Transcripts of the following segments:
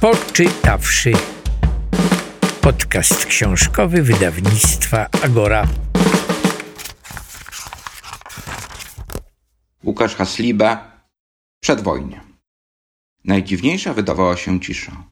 Poczytawszy. Podcast książkowy wydawnictwa Agora. Łukasz Hasliba Przedwojnie. Najdziwniejsza wydawała się cisza.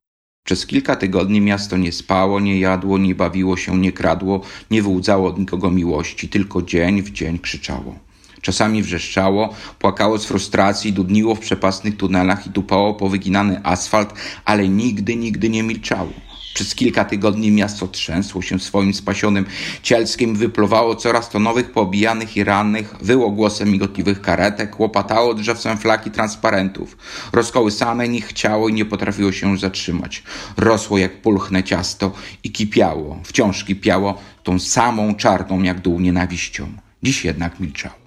Przez kilka tygodni miasto nie spało, nie jadło, nie bawiło się, nie kradło, nie wyłudzało od nikogo miłości, tylko dzień w dzień krzyczało. Czasami wrzeszczało, płakało z frustracji, dudniło w przepastnych tunelach i tupało po wyginany asfalt, ale nigdy, nigdy nie milczało. Przez kilka tygodni miasto trzęsło się swoim spasionym cielskim, wypluwało coraz to nowych poobijanych i rannych, wyło głosem migotliwych karetek, łopatało drzewcem flaki transparentów. Rozkołysane nie chciało i nie potrafiło się zatrzymać. Rosło jak pulchne ciasto i kipiało, wciąż kipiało tą samą czarną jak dół nienawiścią. Dziś jednak milczało.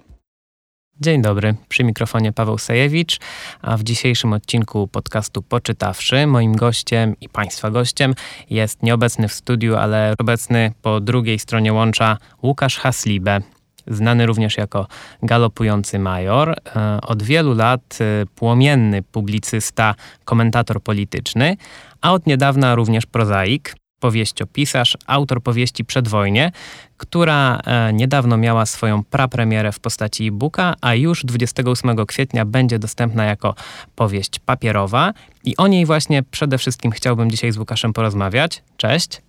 Dzień dobry, przy mikrofonie Paweł Sajewicz, a w dzisiejszym odcinku podcastu Poczytawszy moim gościem i Państwa gościem jest nieobecny w studiu, ale obecny po drugiej stronie łącza Łukasz Haslibe, znany również jako galopujący major. E, od wielu lat e, płomienny publicysta, komentator polityczny, a od niedawna również prozaik powieściopisarz, autor powieści Przedwojnie, która e, niedawno miała swoją prapremierę w postaci e-booka, a już 28 kwietnia będzie dostępna jako powieść papierowa. I o niej właśnie przede wszystkim chciałbym dzisiaj z Łukaszem porozmawiać. Cześć.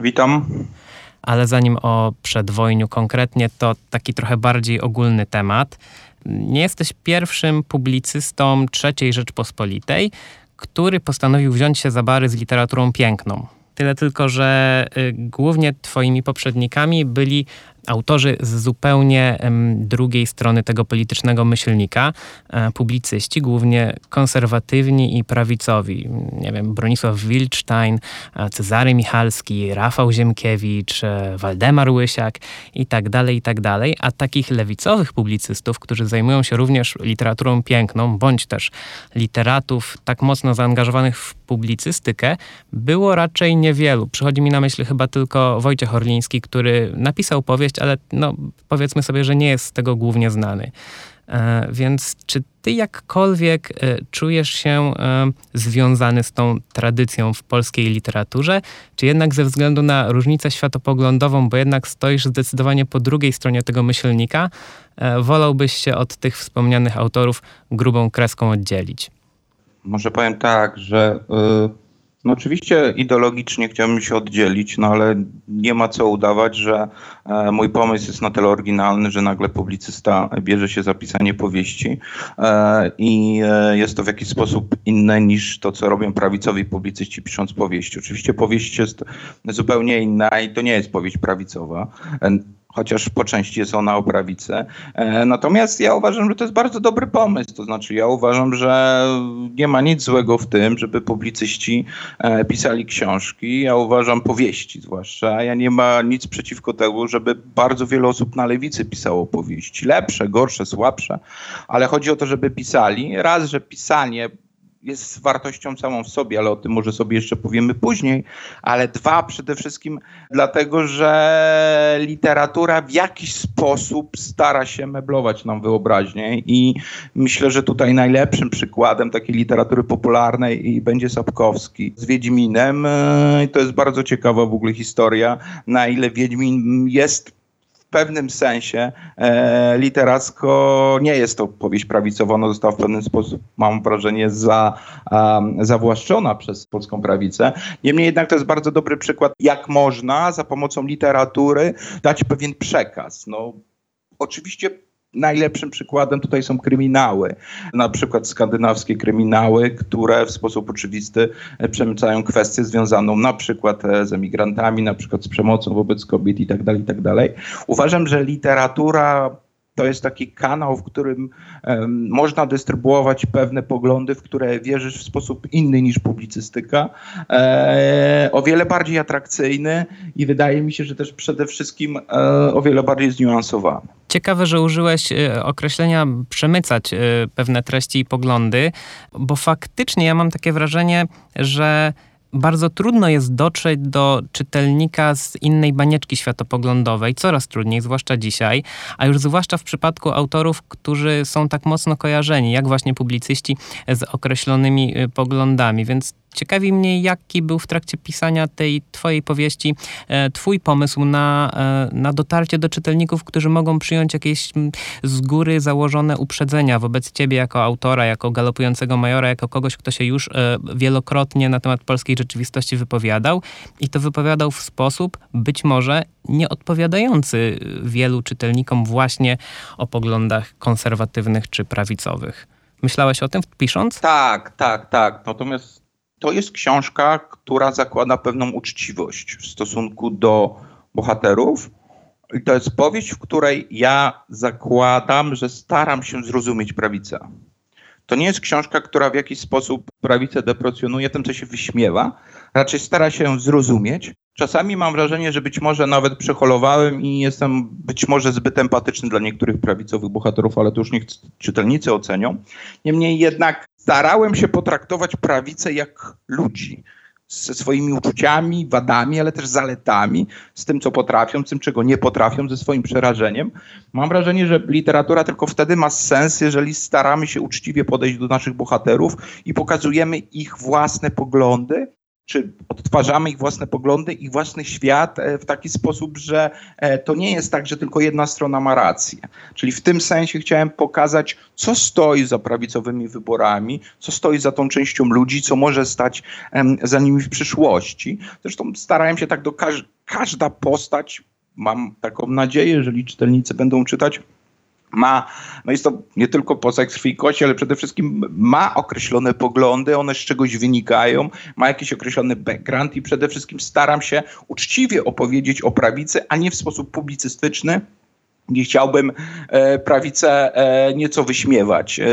Witam. Ale zanim o przedwojniu konkretnie, to taki trochę bardziej ogólny temat. Nie jesteś pierwszym publicystą III Rzeczpospolitej, który postanowił wziąć się za bary z literaturą piękną. Tyle tylko, że y, głównie twoimi poprzednikami byli autorzy z zupełnie drugiej strony tego politycznego myślnika, e, publicyści, głównie konserwatywni i prawicowi. Nie wiem, Bronisław Wilczstein, e, Cezary Michalski, Rafał Ziemkiewicz, e, Waldemar Łysiak i tak dalej, i tak dalej. A takich lewicowych publicystów, którzy zajmują się również literaturą piękną, bądź też literatów tak mocno zaangażowanych w publicystykę, było raczej niewielu. Przychodzi mi na myśl chyba tylko Wojciech Orliński, który napisał powieść, ale no, powiedzmy sobie, że nie jest z tego głównie znany. E, więc czy ty jakkolwiek e, czujesz się e, związany z tą tradycją w polskiej literaturze, czy jednak ze względu na różnicę światopoglądową, bo jednak stoisz zdecydowanie po drugiej stronie tego myślnika, wolałbyś się od tych wspomnianych autorów grubą kreską oddzielić? Może powiem tak, że no oczywiście ideologicznie chciałbym się oddzielić, no ale nie ma co udawać, że e, mój pomysł jest na tyle oryginalny, że nagle publicysta bierze się za pisanie powieści e, i e, jest to w jakiś sposób inne niż to, co robią prawicowi publicyści pisząc powieści. Oczywiście powieść jest zupełnie inna i to nie jest powieść prawicowa chociaż po części jest ona o prawicę. E, natomiast ja uważam, że to jest bardzo dobry pomysł. To znaczy, ja uważam, że nie ma nic złego w tym, żeby publicyści e, pisali książki. Ja uważam powieści zwłaszcza. Ja nie ma nic przeciwko temu, żeby bardzo wiele osób na lewicy pisało powieści. Lepsze, gorsze, słabsze, ale chodzi o to, żeby pisali. Raz, że pisanie jest wartością samą w sobie, ale o tym może sobie jeszcze powiemy później. Ale dwa, przede wszystkim dlatego, że literatura w jakiś sposób stara się meblować nam wyobraźnię i myślę, że tutaj najlepszym przykładem takiej literatury popularnej będzie Sapkowski z Wiedźminem. To jest bardzo ciekawa w ogóle historia, na ile Wiedźmin jest pewnym sensie e, literacko nie jest to powieść prawicowa, ona została w pewien sposób, mam wrażenie, za, um, zawłaszczona przez polską prawicę. Niemniej jednak to jest bardzo dobry przykład, jak można za pomocą literatury dać pewien przekaz. No, oczywiście Najlepszym przykładem tutaj są kryminały, na przykład skandynawskie kryminały, które w sposób oczywisty przemycają kwestię związaną na przykład e, z emigrantami, na przykład z przemocą wobec kobiet itd. Tak itd. Tak Uważam, że literatura to jest taki kanał, w którym um, można dystrybuować pewne poglądy, w które wierzysz w sposób inny niż publicystyka, e, o wiele bardziej atrakcyjny i wydaje mi się, że też przede wszystkim e, o wiele bardziej zniuansowany. Ciekawe, że użyłeś e, określenia przemycać e, pewne treści i poglądy, bo faktycznie ja mam takie wrażenie, że bardzo trudno jest dotrzeć do czytelnika z innej banieczki światopoglądowej, coraz trudniej, zwłaszcza dzisiaj, a już zwłaszcza w przypadku autorów, którzy są tak mocno kojarzeni, jak właśnie publicyści z określonymi y, poglądami. Więc Ciekawi mnie, jaki był w trakcie pisania tej twojej powieści e, twój pomysł na, e, na dotarcie do czytelników, którzy mogą przyjąć jakieś z góry założone uprzedzenia wobec ciebie jako autora, jako galopującego majora, jako kogoś, kto się już e, wielokrotnie na temat polskiej rzeczywistości wypowiadał i to wypowiadał w sposób być może nieodpowiadający wielu czytelnikom właśnie o poglądach konserwatywnych czy prawicowych. Myślałeś o tym pisząc? Tak, tak, tak. Natomiast to jest książka, która zakłada pewną uczciwość w stosunku do bohaterów. I to jest powieść, w której ja zakładam, że staram się zrozumieć prawicę. To nie jest książka, która w jakiś sposób prawicę deprecjonuje, tym co się wyśmiewa. Raczej stara się zrozumieć. Czasami mam wrażenie, że być może nawet przeholowałem i jestem być może zbyt empatyczny dla niektórych prawicowych bohaterów, ale to już niech czytelnicy ocenią. Niemniej jednak starałem się potraktować prawicę jak ludzi ze swoimi uczuciami, wadami, ale też zaletami, z tym, co potrafią, z tym, czego nie potrafią, ze swoim przerażeniem. Mam wrażenie, że literatura tylko wtedy ma sens, jeżeli staramy się uczciwie podejść do naszych bohaterów i pokazujemy ich własne poglądy, czy odtwarzamy ich własne poglądy, ich własny świat e, w taki sposób, że e, to nie jest tak, że tylko jedna strona ma rację. Czyli w tym sensie chciałem pokazać, co stoi za prawicowymi wyborami, co stoi za tą częścią ludzi, co może stać za nimi w przyszłości. Zresztą starałem się tak do każ każda postać, mam taką nadzieję, jeżeli czytelnicy będą czytać, ma, no jest to nie tylko postać krwi i kości, ale przede wszystkim ma określone poglądy, one z czegoś wynikają, ma jakiś określony background i przede wszystkim staram się uczciwie opowiedzieć o prawicy, a nie w sposób publicystyczny, nie chciałbym e, prawicę e, nieco wyśmiewać. E,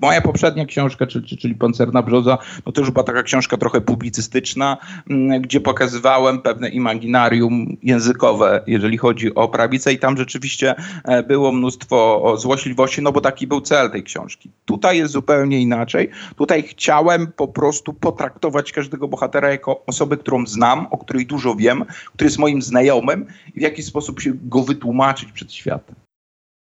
moja poprzednia książka, czyli, czyli Pancerna Brzoza, no to już była taka książka trochę publicystyczna, m, gdzie pokazywałem pewne imaginarium językowe, jeżeli chodzi o prawicę i tam rzeczywiście e, było mnóstwo złośliwości, no bo taki był cel tej książki. Tutaj jest zupełnie inaczej. Tutaj chciałem po prostu potraktować każdego bohatera jako osobę, którą znam, o której dużo wiem, który jest moim znajomym i w jakiś sposób się go wytłumaczyć przed światem.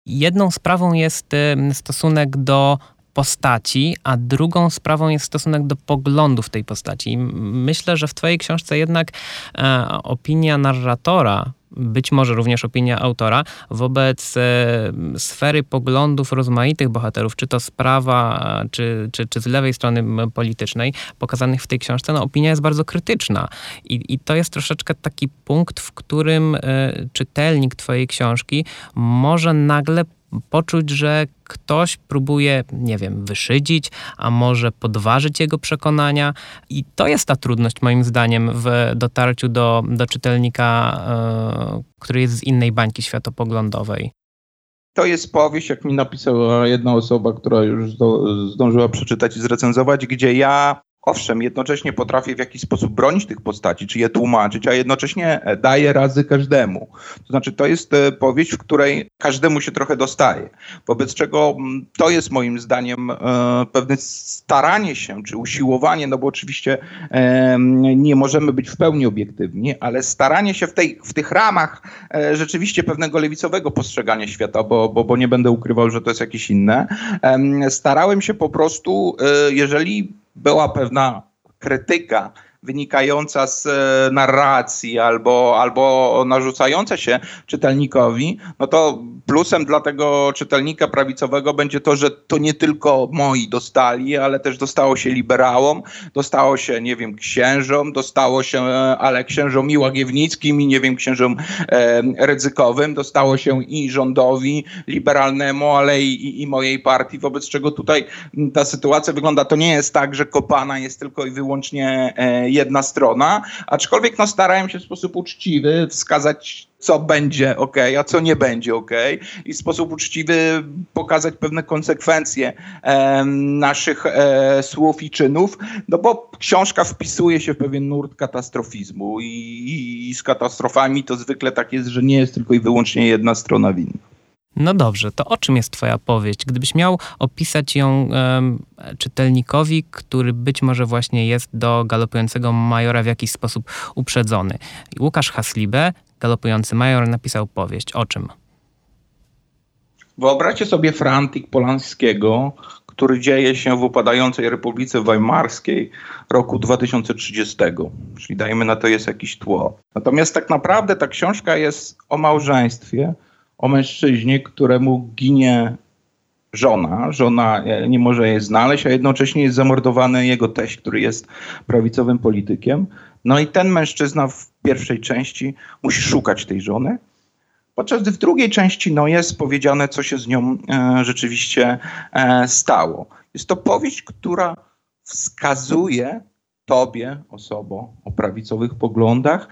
Jedną sprawą jest stosunek do postaci, a drugą sprawą jest stosunek do poglądów tej postaci. Myślę, że w Twojej książce jednak e, opinia narratora być może również opinia autora, wobec e, sfery poglądów rozmaitych bohaterów, czy to z prawa, czy, czy, czy z lewej strony politycznej, pokazanych w tej książce, no opinia jest bardzo krytyczna. I, i to jest troszeczkę taki punkt, w którym e, czytelnik twojej książki może nagle poczuć, że ktoś próbuje, nie wiem, wyszydzić, a może podważyć jego przekonania. I to jest ta trudność, moim zdaniem, w dotarciu do, do czytelnika, yy, który jest z innej bańki światopoglądowej. To jest powieść, jak mi napisała jedna osoba, która już zdążyła przeczytać i zrecenzować, gdzie ja owszem, jednocześnie potrafię w jakiś sposób bronić tych postaci, czy je tłumaczyć, a jednocześnie daję razy każdemu. To znaczy, to jest e, powieść, w której każdemu się trochę dostaje. Wobec czego mm, to jest moim zdaniem e, pewne staranie się, czy usiłowanie, no bo oczywiście nie możemy być w pełni obiektywni, ale staranie się w, tej, w tych ramach e, rzeczywiście pewnego lewicowego postrzegania świata, bo, bo, bo nie będę ukrywał, że to jest jakieś inne. Starałem się po prostu, jeżeli była pewna krytyka wynikająca z e, narracji albo, albo narzucająca się czytelnikowi, no to plusem dla tego czytelnika prawicowego będzie to, że to nie tylko moi dostali, ale też dostało się liberałom, dostało się, nie wiem, księżom, dostało się, e, ale księżom i łagiewnickim i nie wiem, księżom e, ryzykowym, dostało się i rządowi liberalnemu, ale i, i mojej partii, wobec czego tutaj ta sytuacja wygląda, to nie jest tak, że kopana jest tylko i wyłącznie e, jedna strona, aczkolwiek no, starałem się w sposób uczciwy wskazać co będzie ok, a co nie będzie ok, i w sposób uczciwy pokazać pewne konsekwencje e, naszych e, słów i czynów, no bo książka wpisuje się w pewien nurt katastrofizmu i, i, i z katastrofami to zwykle tak jest, że nie jest tylko i wyłącznie jedna strona winna. No dobrze, to o czym jest Twoja powieść? Gdybyś miał opisać ją czytelnikowi, który być może właśnie jest do galopującego majora w jakiś sposób uprzedzony. Łukasz Haslibe, galopujący major, napisał powieść. O czym? Wyobraźcie sobie Frantik Polanskiego, który dzieje się w upadającej Republice Weimarskiej roku 2030. Czyli dajmy na to jest jakieś tło. Natomiast tak naprawdę ta książka jest o małżeństwie, o mężczyźnie, któremu ginie żona. Żona e, nie może jej znaleźć, a jednocześnie jest zamordowany jego teść, który jest prawicowym politykiem. No i ten mężczyzna w pierwszej części musi szukać tej żony. Podczas gdy w drugiej części no, jest powiedziane, co się z nią e, rzeczywiście e, stało. Jest to powieść, która wskazuje tobie, osobom o prawicowych poglądach,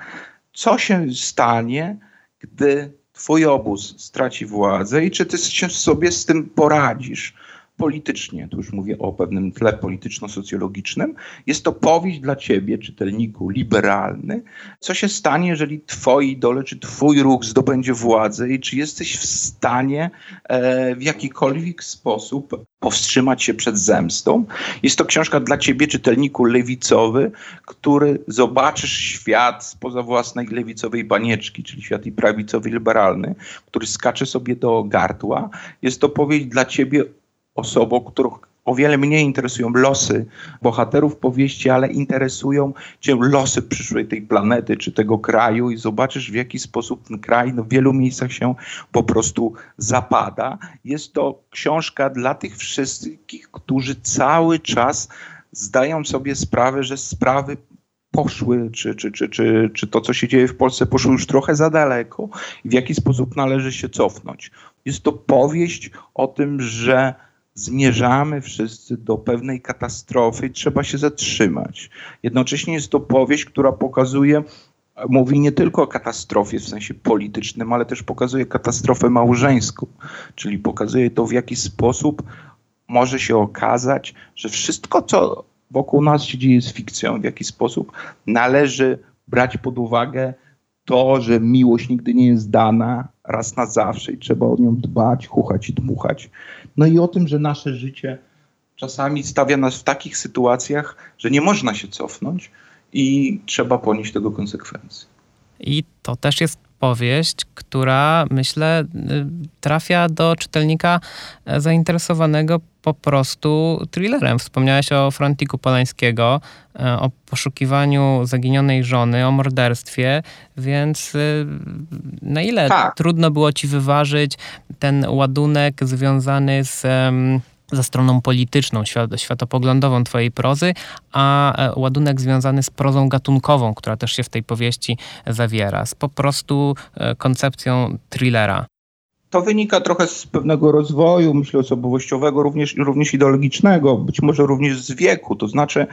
co się stanie, gdy twój obóz straci władzę i czy ty sobie z tym poradzisz politycznie, tu już mówię o pewnym tle polityczno-socjologicznym, jest to powieść dla ciebie, czytelniku, liberalny. Co się stanie, jeżeli twoi idole, czy twój ruch zdobędzie władzę i czy jesteś w stanie e, w jakikolwiek sposób powstrzymać się przed zemstą. Jest to książka dla ciebie, czytelniku lewicowy, który zobaczysz świat spoza własnej lewicowej banieczki, czyli świat i prawicowy, liberalny, który skacze sobie do gardła. Jest to powieść dla ciebie osobą, których o wiele mniej interesują losy bohaterów powieści, ale interesują cię losy przyszłej tej planety czy tego kraju i zobaczysz w jaki sposób ten kraj no, w wielu miejscach się po prostu zapada. Jest to książka dla tych wszystkich, którzy cały czas zdają sobie sprawę, że sprawy poszły, czy, czy, czy, czy, czy to, co się dzieje w Polsce, poszło już trochę za daleko i w jaki sposób należy się cofnąć. Jest to powieść o tym, że zmierzamy wszyscy do pewnej katastrofy i trzeba się zatrzymać. Jednocześnie jest to powieść, która pokazuje, mówi nie tylko o katastrofie w sensie politycznym, ale też pokazuje katastrofę małżeńską, czyli pokazuje to, w jaki sposób może się okazać, że wszystko, co wokół nas się dzieje, jest fikcją, w jaki sposób należy brać pod uwagę to, że miłość nigdy nie jest dana raz na zawsze i trzeba o nią dbać, chuchać i dmuchać. No i o tym, że nasze życie czasami stawia nas w takich sytuacjach, że nie można się cofnąć i trzeba ponieść tego konsekwencje. I to też jest powieść, która myślę y, trafia do czytelnika e, zainteresowanego po prostu thrillerem. Wspomniałeś o Frontiku Polańskiego, e, o poszukiwaniu zaginionej żony, o morderstwie, więc y, na ile tak. trudno było ci wyważyć ten ładunek związany z ze stroną polityczną, światopoglądową twojej prozy, a e, ładunek związany z prozą gatunkową, która też się w tej powieści zawiera, z po prostu e, koncepcją thrillera. To wynika trochę z pewnego rozwoju, myślę, osobowościowego, również, również ideologicznego, być może również z wieku. To znaczy,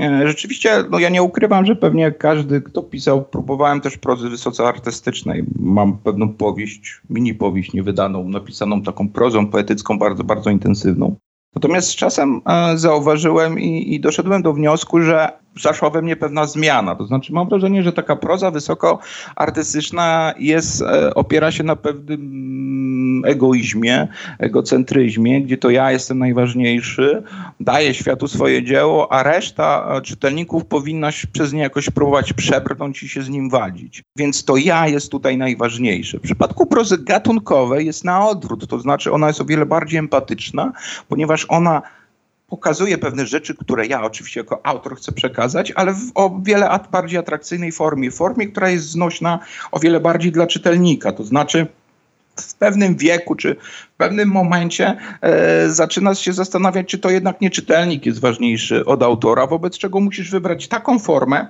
e, rzeczywiście, no ja nie ukrywam, że pewnie każdy, kto pisał, próbowałem też prozy wysoce artystycznej. Mam pewną powieść, mini powieść niewydaną, napisaną taką prozą poetycką, bardzo, bardzo intensywną. Natomiast z czasem e, zauważyłem i, i doszedłem do wniosku, że zaszła we mnie pewna zmiana. To znaczy mam wrażenie, że taka proza wysoko artystyczna jest, e, opiera się na pewnym egoizmie, egocentryzmie, gdzie to ja jestem najważniejszy, daję światu swoje dzieło, a reszta e, czytelników powinna przez nie jakoś próbować przebrnąć i się z nim wadzić. Więc to ja jest tutaj najważniejsze. W przypadku prozy gatunkowej jest na odwrót, to znaczy ona jest o wiele bardziej empatyczna, ponieważ ona pokazuje pewne rzeczy, które ja oczywiście jako autor chcę przekazać, ale w o wiele bardziej atrakcyjnej formie. Formie, która jest znośna o wiele bardziej dla czytelnika. To znaczy w pewnym wieku, czy w pewnym momencie e, zaczynasz się zastanawiać, czy to jednak nie czytelnik jest ważniejszy od autora, wobec czego musisz wybrać taką formę,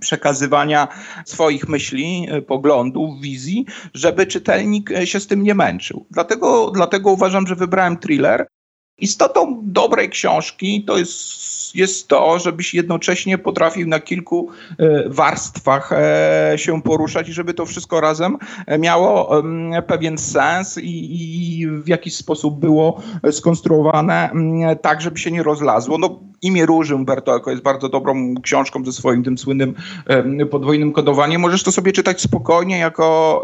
przekazywania swoich myśli, e, poglądów, wizji, żeby czytelnik e, się z tym nie męczył. Dlatego, dlatego uważam, że wybrałem thriller, Istotą dobrej książki to jest jest to, żebyś jednocześnie potrafił na kilku e, warstwach e, się poruszać i żeby to wszystko razem e, miało pewien sens i, w jakiś sposób było skonstruowane tak, żeby się nie rozlazło. No, Imię Róży Umberto jest bardzo dobrą książką ze swoim tym słynnym podwójnym kodowaniem. Możesz to sobie czytać spokojnie jako,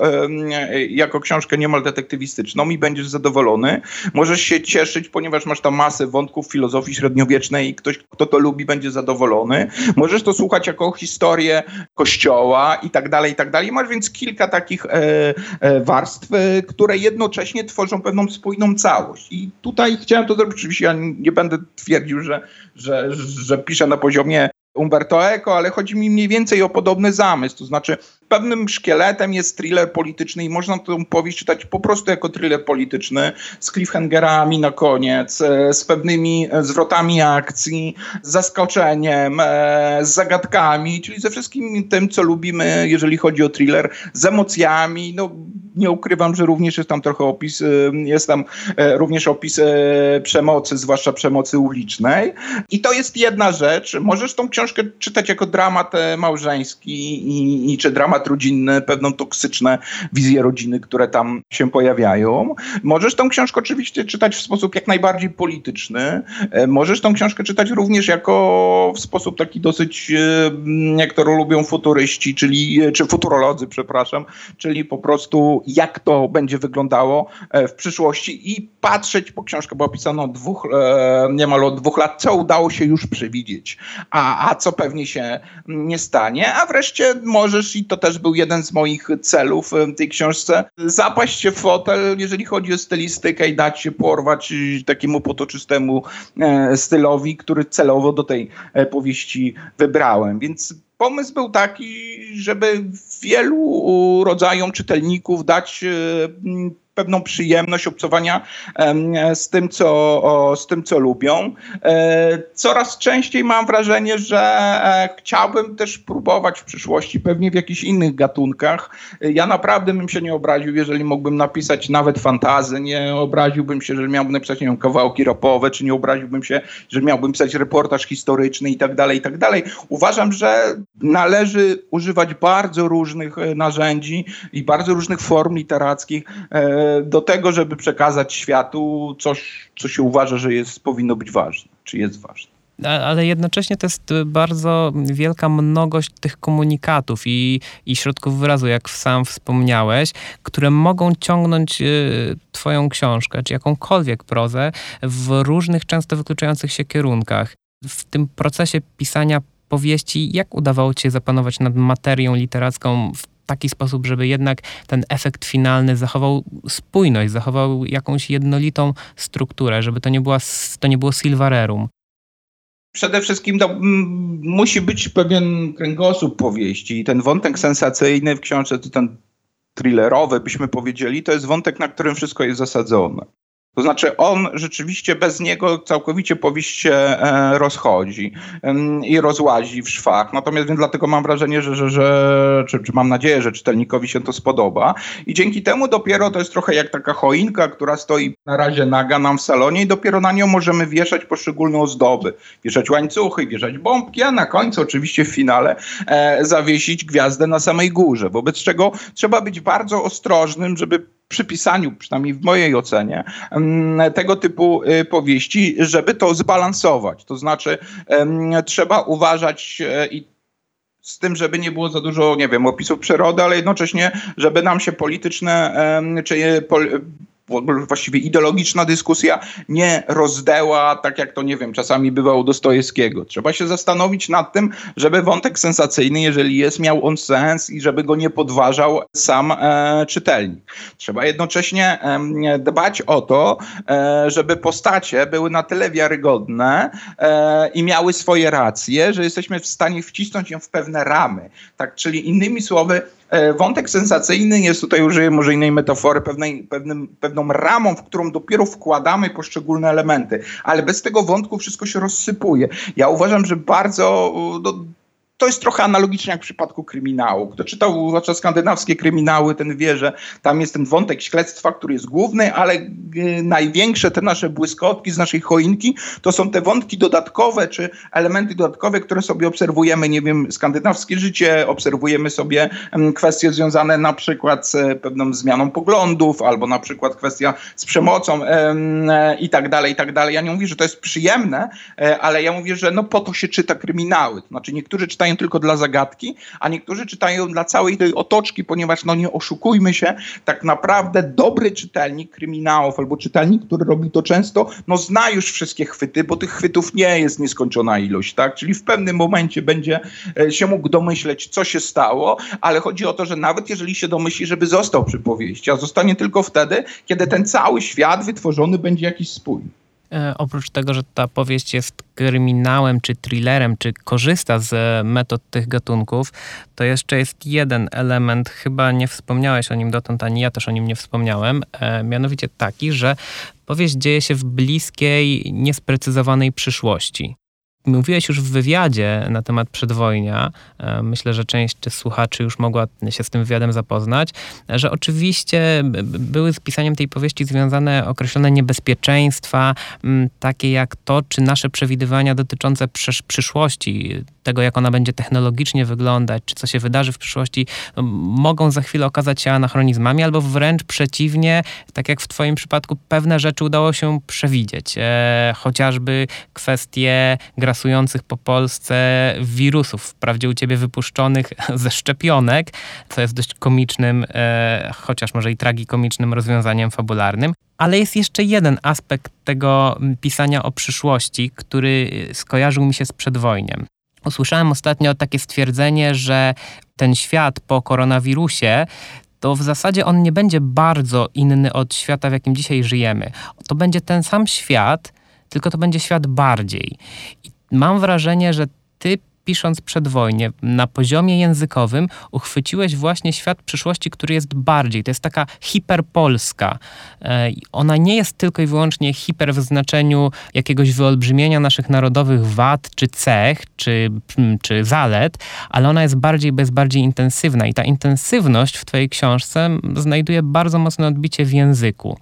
jako książkę niemal detektywistyczną i będziesz zadowolony. Możesz się cieszyć, ponieważ masz tam masę wątków filozofii średniowiecznej i ktoś, kto kto to lubi, będzie zadowolony. Możesz to słuchać jako historię kościoła i tak dalej, i tak dalej. Masz więc kilka takich e, e, warstw, e, które jednocześnie tworzą pewną spójną całość. I tutaj chciałem to zrobić. Oczywiście ja nie będę twierdził, że, że, że piszę na poziomie Umberto Eco, ale chodzi mi mniej więcej o podobny zamysł. To znaczy, pewnym szkieletem jest thriller polityczny i można tę powieść czytać po prostu jako thriller polityczny z cliffhangerami na koniec, e, z pewnymi zwrotami akcji, z zaskoczeniem, e, z zagadkami, czyli ze wszystkim tym, co lubimy, jeżeli chodzi o thriller, z emocjami. No, nie ukrywam, że również jest tam trochę opis, e, jest tam również opis przemocy, zwłaszcza przemocy ulicznej. I to jest jedna rzecz. Możesz tą książkę czytać jako dramat małżeński i, i czy dramat rodzinny, pewną toksyczne wizje rodziny, które tam się pojawiają. Możesz tą książkę oczywiście czytać w sposób jak najbardziej polityczny. E, możesz tą książkę czytać również jako w sposób taki dosyć, e, jak to lubią futuryści, czyli, e, czy futurolodzy, przepraszam, czyli po prostu jak to będzie wyglądało w przyszłości i patrzeć, bo książka była pisana od dwóch, niemal od dwóch lat, co udało się już przewidzieć, a, a co pewnie się nie stanie, a wreszcie możesz, i to też był jeden z moich celów w tej książce. Zapaść się w fotel, jeżeli chodzi o stylistykę i dać się porwać takiemu potoczystemu e, stylowi, który celowo do tej e, powieści wybrałem. Więc pomysł był taki, żeby wielu rodzajom czytelników dać e, pewną przyjemność obcowania z tym, co, z tym, co lubią. E, coraz częściej mam wrażenie, że e, chciałbym też próbować w przyszłości, pewnie w jakichś innych gatunkach. Ja naprawdę bym się nie obraził, jeżeli mógłbym napisać nawet fantazy, nie obraziłbym się, jeżeli miałbym napisać nie wiem, kawałki rapowe, czy nie obraziłbym się, że miałbym pisać reportaż historyczny i tak dalej, i tak dalej. Uważam, że należy używać bardzo różnych e, narzędzi i bardzo różnych form literackich do tego, żeby przekazać światu coś, co się uważa, że jest, powinno być ważne, czy jest ważne ale jednocześnie to jest bardzo wielka mnogość tych komunikatów i, i środków wyrazu, jak sam wspomniałeś, które mogą ciągnąć y, Twoją książkę, czy jakąkolwiek prozę w różnych, często wykluczających się kierunkach. W tym procesie pisania powieści, jak udawało Ci się zapanować nad materią literacką w taki sposób, żeby jednak ten efekt finalny zachował spójność, zachował jakąś jednolitą strukturę, żeby to nie, była, to nie było silvererum. Przede wszystkim to, m, musi być pewien kręgosłup powieści i ten wątek sensacyjny w książce, ten thrillerowy byśmy powiedzieli, to jest wątek, na którym wszystko jest zasadzone. To znaczy on rzeczywiście bez niego całkowicie powieść się e, rozchodzi i rozłazi w szwach. Natomiast więc dlatego mam wrażenie, że, że, że czy, czy mam nadzieję, że czytelnikowi się to spodoba. I dzięki temu dopiero to jest trochę jak taka choinka, która stoi na razie naga nam w salonie i dopiero na nią możemy wieszać poszczególne ozdoby. Wieszać łańcuchy, wieszać bombki, a na końcu oczywiście w finale e, zawiesić gwiazdę na samej górze. Wobec czego trzeba być bardzo ostrożnym, żeby przy pisaniu, przynajmniej w mojej ocenie, tego typu y, powieści, żeby to zbalansować. To znaczy, trzeba uważać e, i z tym, żeby nie było za dużo, nie wiem, opisów przyrody, ale jednocześnie, żeby nam się polityczne czy właściwie ideologiczna dyskusja nie rozdeła, tak jak to, nie wiem, czasami bywa u Dostojewskiego. Trzeba się zastanowić nad tym, żeby wątek sensacyjny, jeżeli jest, miał on sens i żeby go nie podważał sam e, czytelnik. Trzeba jednocześnie e, dbać o to, e, żeby postacie były na tyle wiarygodne e, i miały swoje racje, że jesteśmy w stanie wcisnąć ją w pewne ramy. Tak, czyli innymi słowy, wątek sensacyjny jest tutaj, użyję może innej metafory, pewnej, pewnym, pewną ramą, w którą dopiero wkładamy poszczególne elementy, ale bez tego wątku wszystko się rozsypuje. Ja uważam, że bardzo no, to jest trochę analogicznie jak w przypadku kryminału. Kto czytał zwłaszcza skandynawskie kryminały, ten wie, że tam jest ten wątek śledztwa, który jest główny, ale y, największe te nasze błyskotki z naszej choinki to są te wątki dodatkowe, czy elementy dodatkowe, które sobie obserwujemy, nie wiem, skandynawskie życie, obserwujemy sobie kwestie związane na przykład z pewną zmianą poglądów, albo na przykład kwestia z przemocą i tak dalej, i tak dalej. Ja nie mówię, że to jest przyjemne, e, ale ja mówię, że no po to się czyta kryminały. To znaczy niektórzy czytają czytają tylko dla zagadki, a niektórzy czytają dla całej tej otoczki, ponieważ no nie oszukujmy się, tak naprawdę dobry czytelnik kryminałów albo czytelnik, który robi to często, no zna już wszystkie chwyty, bo tych chwytów nie jest nieskończona ilość, tak? Czyli w pewnym momencie będzie e, się mógł domyśleć, co się stało, ale chodzi o to, że nawet jeżeli się domyśli, żeby został przy powieści, a zostanie tylko wtedy, kiedy ten cały świat wytworzony będzie jakiś spój. E, oprócz tego, że ta powieść jest kryminałem czy thrillerem, czy korzysta z e, metod tych gatunków, to jeszcze jest jeden element, chyba nie wspomniałeś o nim dotąd, ani ja też o nim nie wspomniałem, e, mianowicie taki, że powieść dzieje się w bliskiej, niesprecyzowanej przyszłości. Mówiłeś już w wywiadzie na temat przedwojnia, e, myślę, że część słuchaczy już mogła się z tym wywiadem zapoznać, że oczywiście były z pisaniem tej powieści związane określone niebezpieczeństwa, takie jak to, czy nasze przewidywania dotyczące przyszłości, tego jak ona będzie technologicznie wyglądać, czy co się wydarzy w przyszłości, no, mogą za chwilę okazać się anachronizmami, albo wręcz przeciwnie, tak jak w Twoim przypadku, pewne rzeczy udało się przewidzieć. E, chociażby kwestie gra grasujących po Polsce wirusów, wprawdzie u ciebie wypuszczonych ze szczepionek, co jest dość komicznym, e, chociaż może i tragikomicznym rozwiązaniem fabularnym. Ale jest jeszcze jeden aspekt tego pisania o przyszłości, który skojarzył mi się z przedwojniem. Usłyszałem ostatnio takie stwierdzenie, że ten świat po koronawirusie to w zasadzie on nie będzie bardzo inny od świata, w jakim dzisiaj żyjemy. To będzie ten sam świat, tylko to będzie świat bardziej. I mam wrażenie, że pisząc przedwojnie na poziomie językowym uchwyciłeś właśnie świat przyszłości, który jest bardziej. To jest taka hiperpolska. E, ona nie jest tylko i wyłącznie hiper w znaczeniu jakiegoś wyolbrzymienia naszych narodowych wad, czy cech, czy, czy zalet, ale ona jest bardziej, jest bardziej intensywna i ta intensywność w twojej książce znajduje bardzo mocne odbicie w języku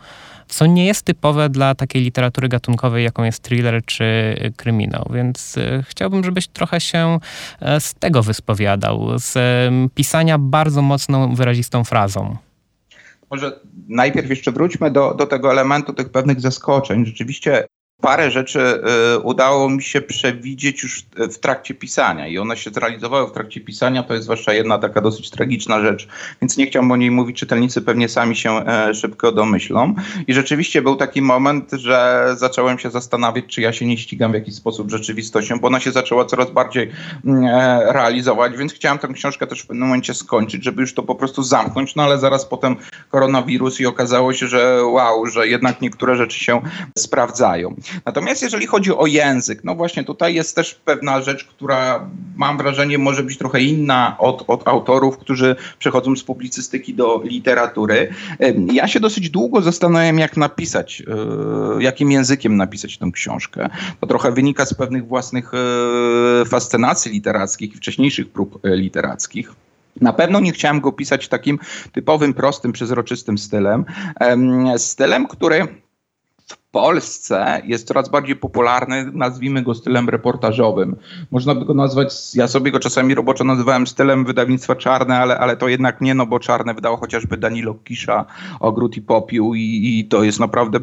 co nie jest typowe dla takiej literatury gatunkowej, jaką jest thriller czy kryminał. Więc e, chciałbym, żebyś trochę się e, z tego wyspowiadał, z pisania bardzo mocną, wyrazistą frazą. Może najpierw jeszcze wróćmy do, do tego elementu tych pewnych zaskoczeń. Rzeczywiście parę rzeczy y, udało mi się przewidzieć już w trakcie pisania i one się zrealizowały w trakcie pisania. To jest zwłaszcza jedna taka dosyć tragiczna rzecz, więc nie chciałbym o niej mówić. Czytelnicy pewnie sami się e, szybko domyślą. I rzeczywiście był taki moment, że zacząłem się zastanawiać, czy ja się nie ścigam w jakiś sposób rzeczywistością, bo ona się zaczęła coraz bardziej mm, e, realizować, więc chciałem tę książkę też w pewnym momencie skończyć, żeby już to po prostu zamknąć, no ale zaraz potem koronawirus i okazało się, że wow, że jednak niektóre rzeczy się sprawdzają. Natomiast jeżeli chodzi o język, no właśnie tutaj jest też pewna rzecz, która mam wrażenie może być trochę inna od, od autorów, którzy przechodzą z publicystyki do literatury. Ja się dosyć długo zastanawiam, jak napisać, e, jakim językiem napisać tę książkę. To trochę wynika z pewnych własnych e, fascynacji literackich i wcześniejszych prób e, literackich. Na pewno nie chciałem go pisać takim typowym, prostym, przezroczystym stylem. Stylem, który w Polsce jest coraz bardziej popularny, nazwijmy go stylem reportażowym. Można by go nazwać, ja sobie go czasami roboczo nazywałem stylem wydawnictwa Czarne, ale, ale to jednak nie, no bo Czarne wydało chociażby Danilo Kisza, Ogród i Popiół i, i to jest naprawdę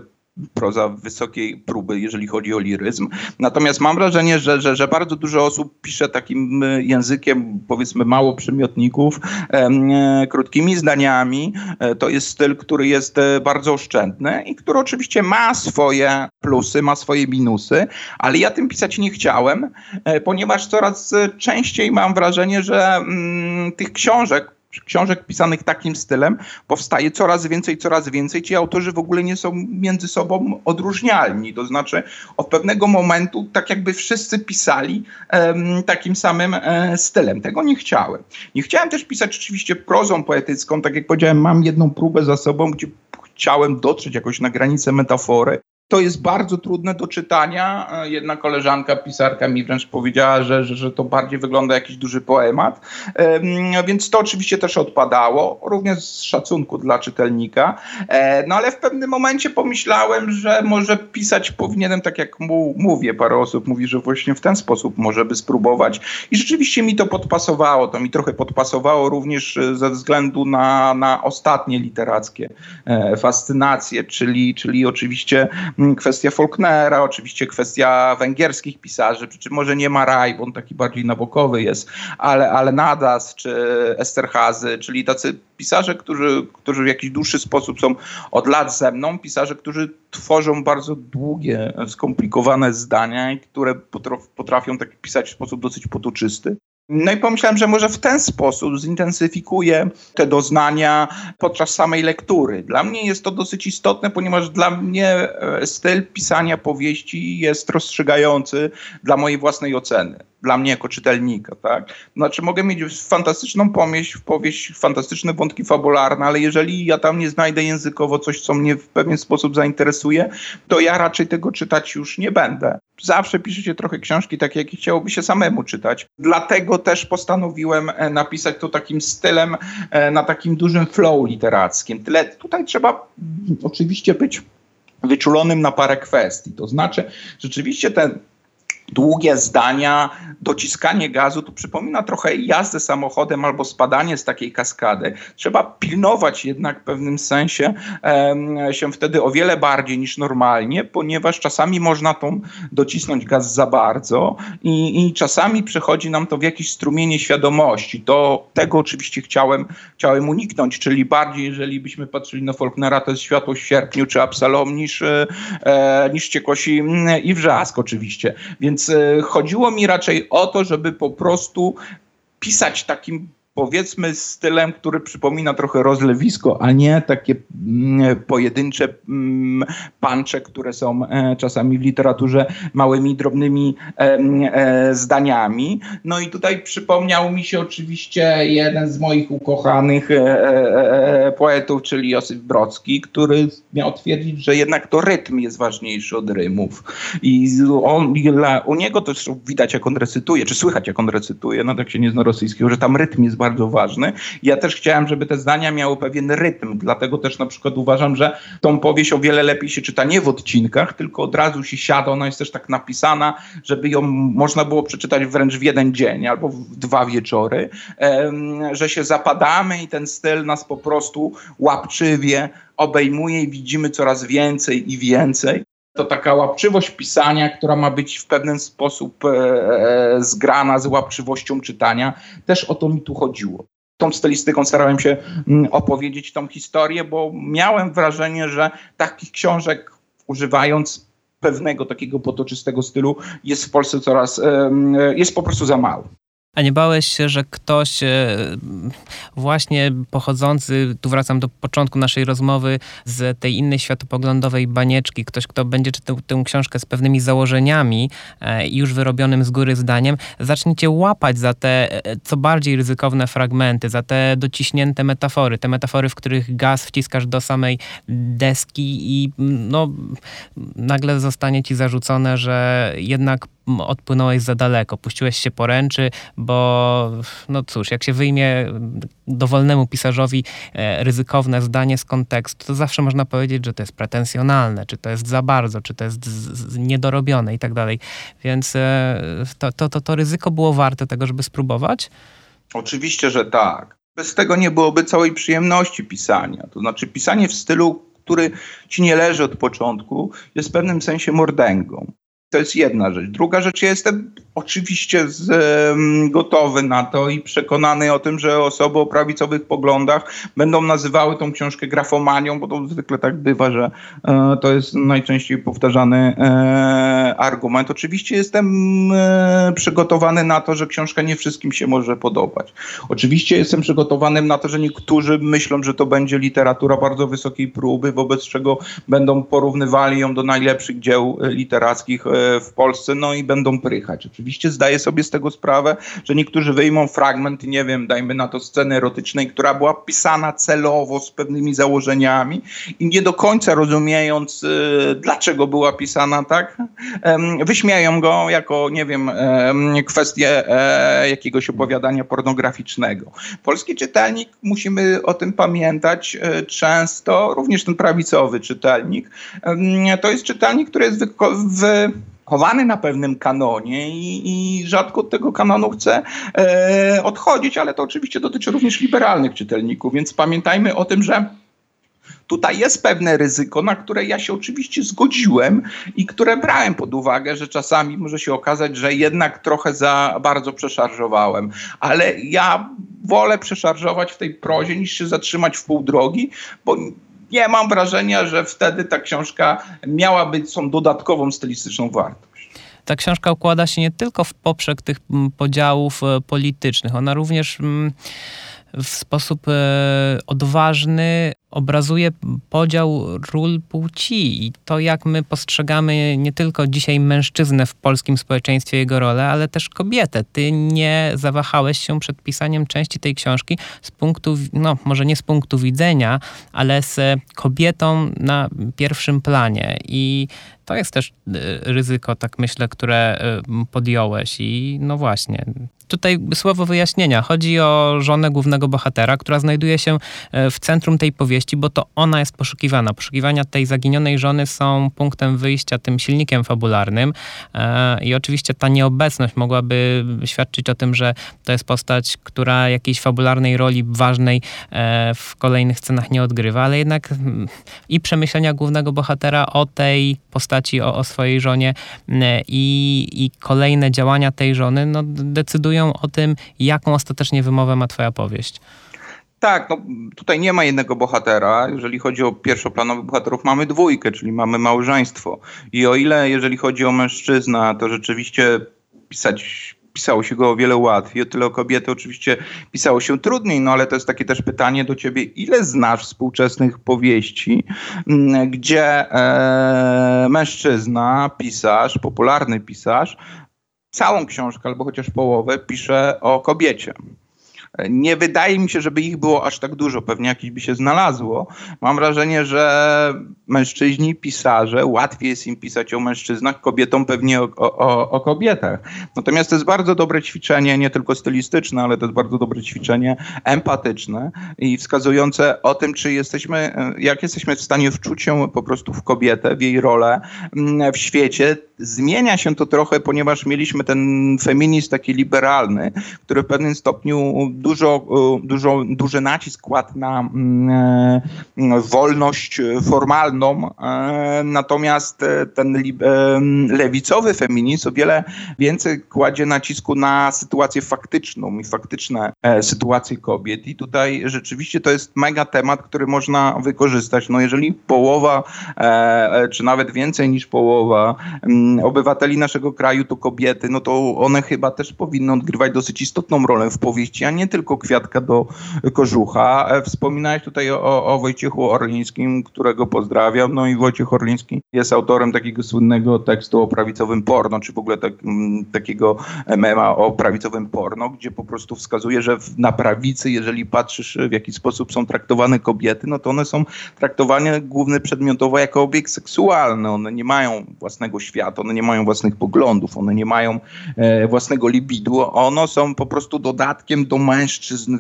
proza wysokiej próby, jeżeli chodzi o liryzm. Natomiast mam wrażenie, że, że, że bardzo dużo osób pisze takim e, językiem, powiedzmy mało przymiotników, e, krótkimi zdaniami. E, to jest styl, który jest bardzo oszczędny i który oczywiście ma swoje plusy, ma swoje minusy, ale ja tym pisać nie chciałem, ponieważ coraz częściej mam wrażenie, że mm, tych książek książek pisanych takim stylem powstaje coraz więcej, coraz więcej. Ci autorzy w ogóle nie są między sobą odróżnialni. To znaczy od pewnego momentu tak jakby wszyscy pisali um, takim samym um, stylem. Tego nie chciałem. Nie chciałem też pisać oczywiście prozą poetycką. Tak jak powiedziałem, mam jedną próbę za sobą, gdzie chciałem dotrzeć jakoś na granicę metafory. To jest bardzo trudne do czytania. Jedna koleżanka, pisarka mi wręcz powiedziała, że, że, że to bardziej wygląda jakiś duży poemat. Więc to oczywiście też odpadało, również z szacunku dla czytelnika. E, no ale w pewnym momencie pomyślałem, że może pisać powinienem tak jak mu, mówię. Parę osób mówi, że właśnie w ten sposób może by spróbować. I rzeczywiście mi to podpasowało. To mi trochę podpasowało również e, ze względu na, na ostatnie literackie e, fascynacje, czyli, czyli oczywiście kwestia Faulknera, oczywiście kwestia węgierskich pisarzy, przy czym może nie Maraj, bo on taki bardziej nabokowy jest, ale, ale Nadas czy Esterhazy, czyli tacy pisarze, którzy, którzy w jakiś dłuższy sposób są od lat ze mną, pisarze, którzy tworzą bardzo długie, skomplikowane zdania i które potrafią tak pisać w sposób dosyć potoczysty. No i pomyślałem, że może w ten sposób zintensyfikuję te doznania podczas samej lektury. Dla mnie jest to dosyć istotne, ponieważ dla mnie e, styl pisania powieści jest rozstrzygający dla mojej własnej oceny dla mnie jako czytelnika, tak? Znaczy mogę mieć fantastyczną pomieść, powieść, fantastyczne wątki fabularne, ale jeżeli ja tam nie znajdę językowo coś, co mnie w pewien sposób zainteresuje, to ja raczej tego czytać już nie będę. Zawsze piszecie trochę książki takie, jakie chciałoby się samemu czytać. Dlatego też postanowiłem e, napisać to takim stylem, e, na takim dużym flow literackim. Tyle tutaj trzeba mm, oczywiście być wyczulonym na parę kwestii. To znaczy, rzeczywiście ten długie zdania, dociskanie gazu, to przypomina trochę jazdę samochodem albo spadanie z takiej kaskady. Trzeba pilnować jednak w pewnym sensie um, się wtedy o wiele bardziej niż normalnie, ponieważ czasami można tą docisnąć gaz za bardzo i, i czasami przechodzi nam to w jakieś strumienie świadomości. To tego oczywiście chciałem, chciałem uniknąć, czyli bardziej, jeżeli byśmy patrzyli na Faulknera, to jest światło w sierpniu czy Absalom niż, e, niż ciekłości i wrzask oczywiście. Więc więc e, chodziło mi raczej o to, żeby po prostu pisać takim powiedzmy stylem, który przypomina trochę rozlewisko, a nie takie mm, pojedyncze mm, pancze, które są e, czasami w literaturze małymi, drobnymi e, zdaniami. No i tutaj przypomniał mi się oczywiście jeden z moich ukochanych e, poetów, czyli Josip Brocki, który miał twierdzić, że jednak to rytm jest ważniejszy od rymów. I on, u niego to widać, jak on recytuje, czy słychać, jak on recytuje, no tak się nie zna rosyjskiego, że tam rytm jest bardzo bardzo ważny. Ja też chciałem, żeby te zdania miały pewien rytm, dlatego też na przykład uważam, że tą powieść o wiele lepiej się czyta nie w odcinkach, tylko od razu się siada, ona jest też tak napisana, żeby ją można było przeczytać wręcz w jeden dzień albo w dwa wieczory, że się zapadamy i ten styl nas po prostu łapczywie obejmuje i widzimy coraz więcej i więcej to taka łapczywość pisania, która ma być w pewien sposób e, e, zgrana z łapczywością czytania. Też o to mi tu chodziło. Tą stylistyką starałem się mm, opowiedzieć tą historię, bo miałem wrażenie, że takich książek używając pewnego takiego potoczystego stylu jest w Polsce coraz, jest po prostu za mało. A nie bałeś się, że ktoś e, właśnie pochodzący, tu wracam do początku naszej rozmowy, z tej innej światopoglądowej banieczki, ktoś, kto będzie czytał tę książkę z pewnymi założeniami e, już wyrobionym z góry zdaniem, zaczniecie łapać za te e, co bardziej ryzykowne fragmenty, za te dociśnięte metafory, te metafory, w których gaz wciskasz do samej deski i no, nagle zostanie ci zarzucone, że jednak odpłynąłeś za daleko, puściłeś się poręczy, bo no cóż, jak się wyjmie dowolnemu pisarzowi e, ryzykowne zdanie z kontekstu, to zawsze można powiedzieć, że to jest pretensjonalne, czy to jest za bardzo, czy to jest niedorobione i tak dalej. Więc e, to, to, to, to ryzyko było warte tego, żeby spróbować? Oczywiście, że tak. Bez tego nie byłoby całej przyjemności pisania. To znaczy pisanie w stylu, który ci nie leży od początku, jest w pewnym sensie mordęgą. To jest jedna rzecz. Druga rzecz, ja jestem oczywiście z, gotowy na to i przekonany o tym, że osoby o prawicowych poglądach będą nazywały tą książkę grafomanią, bo to zwykle tak bywa, że e, to jest najczęściej powtarzany e, argument. Oczywiście jestem e, przygotowany na to, że książka nie wszystkim się może podobać. Oczywiście jestem przygotowany na to, że niektórzy myślą, że to będzie literatura bardzo wysokiej próby, wobec czego będą porównywali ją do najlepszych dzieł literackich e, w Polsce, no i będą prychać. Oczywiście zdaję sobie z tego sprawę, że niektórzy wyjmą fragment, nie wiem, dajmy na to sceny erotycznej, która była pisana celowo z pewnymi założeniami i nie do końca rozumiejąc, y, dlaczego była pisana tak, wyśmieją go jako, nie wiem, kwestię e, jakiegoś opowiadania pornograficznego. Polski czytelnik, musimy o tym pamiętać e, często, również ten prawicowy czytelnik, to jest czytelnik, który jest w chowany na pewnym kanonie i, i rzadko od tego kanonu chce e, odchodzić, ale to oczywiście dotyczy również liberalnych czytelników, więc pamiętajmy o tym, że tutaj jest pewne ryzyko, na które ja się oczywiście zgodziłem i które brałem pod uwagę, że czasami może się okazać, że jednak trochę za bardzo przeszarżowałem. Ale ja wolę przeszarżować w tej prozie niż się zatrzymać w pół drogi, bo nie mam wrażenia, że wtedy ta książka miała być tą dodatkową stylistyczną wartość. Ta książka układa się nie tylko w poprzek tych podziałów e, politycznych, ona również w sposób e, odważny obrazuje podział ról płci i to, jak my postrzegamy nie tylko dzisiaj mężczyznę w polskim społeczeństwie, jego rolę, ale też kobietę. Ty nie zawahałeś się przed pisaniem części tej książki z punktu, no może nie z punktu widzenia, ale z kobietą na pierwszym planie. I to jest też e, ryzyko, tak myślę, które e, podjąłeś. I no właśnie, tutaj słowo wyjaśnienia. Chodzi o żonę głównego bohatera, która znajduje się e, w centrum tej powieści, bo to ona jest poszukiwana. Poszukiwania tej zaginionej żony są punktem wyjścia, tym silnikiem fabularnym. E, I oczywiście ta nieobecność mogłaby świadczyć o tym, że to jest postać, która jakiejś fabularnej roli ważnej e, w kolejnych scenach nie odgrywa, ale jednak mm, i przemyślenia głównego bohatera o tej postaci, o, o swojej żonie i, i kolejne działania tej żony no, decydują decydują o tym, jaką ostatecznie wymowę ma twoja powieść. Tak, no tutaj nie ma jednego bohatera. Jeżeli chodzi o pierwszoplanowych bohaterów, mamy dwójkę, czyli mamy małżeństwo. I o ile, jeżeli chodzi o mężczyzna, to rzeczywiście pisać pisało się go o wiele łatwiej, o tyle o kobiety oczywiście pisało się trudniej, no ale to jest takie też pytanie do ciebie, ile znasz współczesnych powieści, mm, gdzie e, mężczyzna, pisarz, popularny pisarz, całą książkę albo chociaż połowę pisze o kobiecie. Nie wydaje mi się, żeby ich było aż tak dużo, pewnie jakieś by się znalazło. Mam wrażenie, że mężczyźni, pisarze, łatwiej jest im pisać o mężczyznach, kobietom pewnie o, o, o, kobietach. Natomiast to jest bardzo dobre ćwiczenie, nie tylko stylistyczne, ale to jest bardzo dobre ćwiczenie empatyczne i wskazujące o tym, czy jesteśmy, jak jesteśmy w stanie wczuć się po prostu w kobietę, w jej rolę mm, w świecie. Zmienia się to trochę, ponieważ mieliśmy ten feminizm taki liberalny, który w pewnym stopniu dużo, e, dużo, duży nacisk kładł na mm, e, wolność formalną, e, natomiast ten lewicowy feminizm o wiele więcej kładzie nacisku na sytuację faktyczną i faktyczne sytuacje kobiet. I tutaj rzeczywiście to jest mega temat, który można wykorzystać. No jeżeli połowa, czy nawet więcej niż połowa mm, obywateli naszego kraju to kobiety, no to one chyba też powinny odgrywać dosyć istotną rolę w powieści, a nie tylko kwiatka do kożucha. E, wspominałeś tutaj o, o Wojciechu Orlińskim, którego pozdrawiam. No i Wojciech Orliński jest autorem takiego słynnego tekstu o prawicowym porno, czy w ogóle tak, takiego mema o prawicowym porno, gdzie po prostu wskazuje, że na prawicy, jeżeli patrzysz w jaki sposób są traktowane kobiety, no to one są traktowane głównie przedmiotowo jako obiekt seksualny. One nie mają własnego świata, one nie mają własnych poglądów, one nie mają e, własnego libidu. One są po prostu dodatkiem do mężczyzn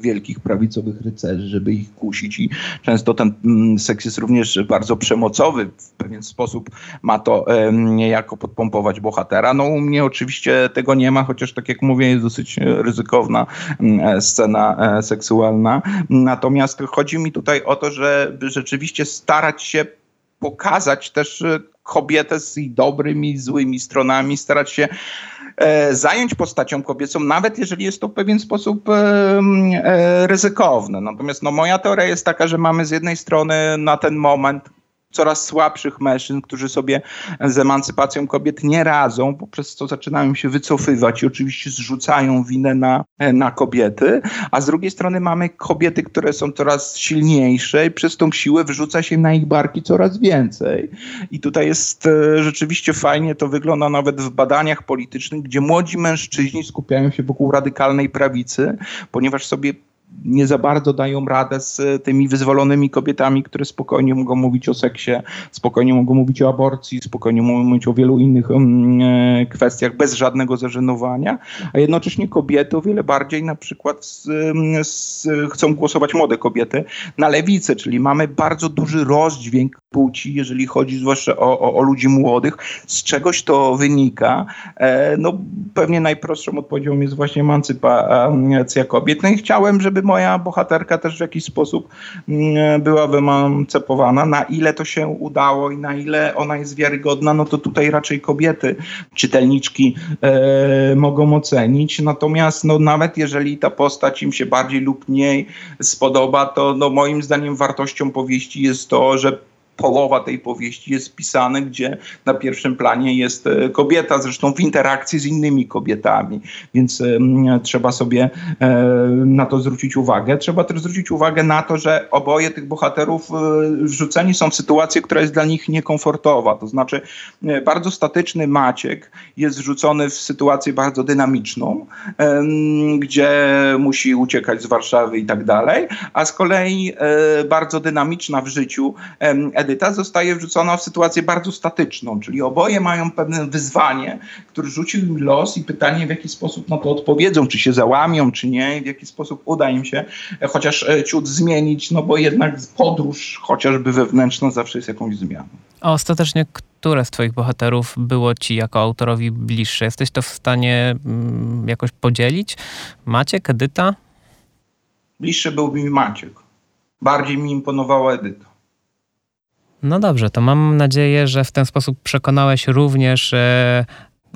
wielkich prawicowych rycerzy, żeby ich kusić i często ten mm, seks jest również bardzo przemocowy. W pewien sposób ma to niejako podpompować bohatera. No u mnie oczywiście tego nie ma, chociaż tak jak mówię jest dosyć ryzykowna mm, e, scena e, seksualna. Natomiast chodzi mi tutaj o to, żeby rzeczywiście starać się pokazać też e, kobietę z jej dobrymi złymi stronami, starać się e, zająć postacią kobiecą, nawet jeżeli jest to w pewien sposób e, e, ryzykowne. Natomiast no, moja teoria jest taka, że mamy z jednej strony na ten moment coraz słabszych mężczyzn, którzy sobie z emancypacją kobiet nie radzą, poprzez co zaczynają się wycofywać i oczywiście zrzucają winę na, na kobiety, a z drugiej strony mamy kobiety, które są coraz silniejsze i przez tą siłę wrzuca się na ich barki coraz więcej. I tutaj jest e, rzeczywiście fajnie, to wygląda nawet w badaniach politycznych, gdzie młodzi mężczyźni skupiają się wokół radykalnej prawicy, ponieważ sobie nie za bardzo dają radę z tymi wyzwolonymi kobietami, które spokojnie mogą mówić o seksie, spokojnie mogą mówić o aborcji, spokojnie mogą mówić o wielu innych um, kwestiach bez żadnego zażenowania, a jednocześnie kobiety o wiele bardziej na przykład z, z, chcą głosować młode kobiety na lewicę, czyli mamy bardzo duży rozdźwięk płci, jeżeli chodzi zwłaszcza o, o, o, ludzi młodych, z czegoś to wynika. E, no, pewnie najprostszą odpowiedzią jest właśnie emancypacja kobiet. No i chciałem, żeby moja bohaterka też w jakiś sposób mm, była wyemancypowana. Na ile to się udało i na ile ona jest wiarygodna, no to tutaj raczej kobiety, czytelniczki e, mogą ocenić. Natomiast no, nawet jeżeli ta postać im się bardziej lub mniej spodoba, to no, moim zdaniem wartością powieści jest to, że połowa tej powieści jest pisane, gdzie na pierwszym planie jest e, kobieta, zresztą w interakcji z innymi kobietami, więc trzeba sobie e, na to zwrócić uwagę. Trzeba też zwrócić uwagę na to, że oboje tych bohaterów e, wrzuceni są w sytuację, która jest dla nich niekomfortowa. To znaczy, bardzo statyczny Maciek jest wrzucony w sytuację bardzo dynamiczną, gdzie musi uciekać z Warszawy i tak dalej, a z kolei bardzo dynamiczna w życiu Edyta zostaje wrzucona w sytuację bardzo statyczną, czyli oboje mają pewne wyzwanie, które rzucił im los i pytanie, w jaki sposób na to odpowiedzą, czy się załamią, czy nie, w jaki sposób uda im się chociaż e, ciut zmienić, no bo jednak podróż, chociażby wewnętrzna, zawsze jest jakąś zmianą. A ostatecznie, które z Twoich bohaterów było Ci jako autorowi bliższe? Jesteś to w stanie mm, jakoś podzielić? Maciek, Edyta? Bliższy byłby mi Maciek. Bardziej mi imponowała Edyta. No dobrze, to mam nadzieję, że w ten sposób przekonałeś również e,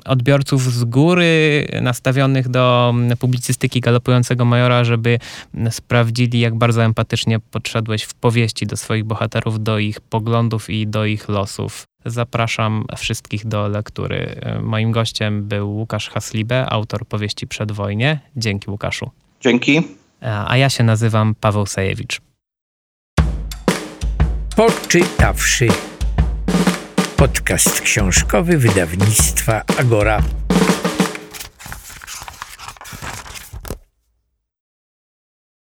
odbiorców z góry nastawionych do publicystyki galopującego majora, żeby sprawdzili, jak bardzo empatycznie podszedłeś w powieści do swoich bohaterów, do ich poglądów i do ich losów. Zapraszam wszystkich do lektury. Moim gościem był Łukasz Haslibe, autor powieści Przedwojnie. Dzięki Łukaszu. Dzięki. A ja się nazywam Paweł Sajewicz poczytawszy. Podcast książkowy wydawnictwa Agora.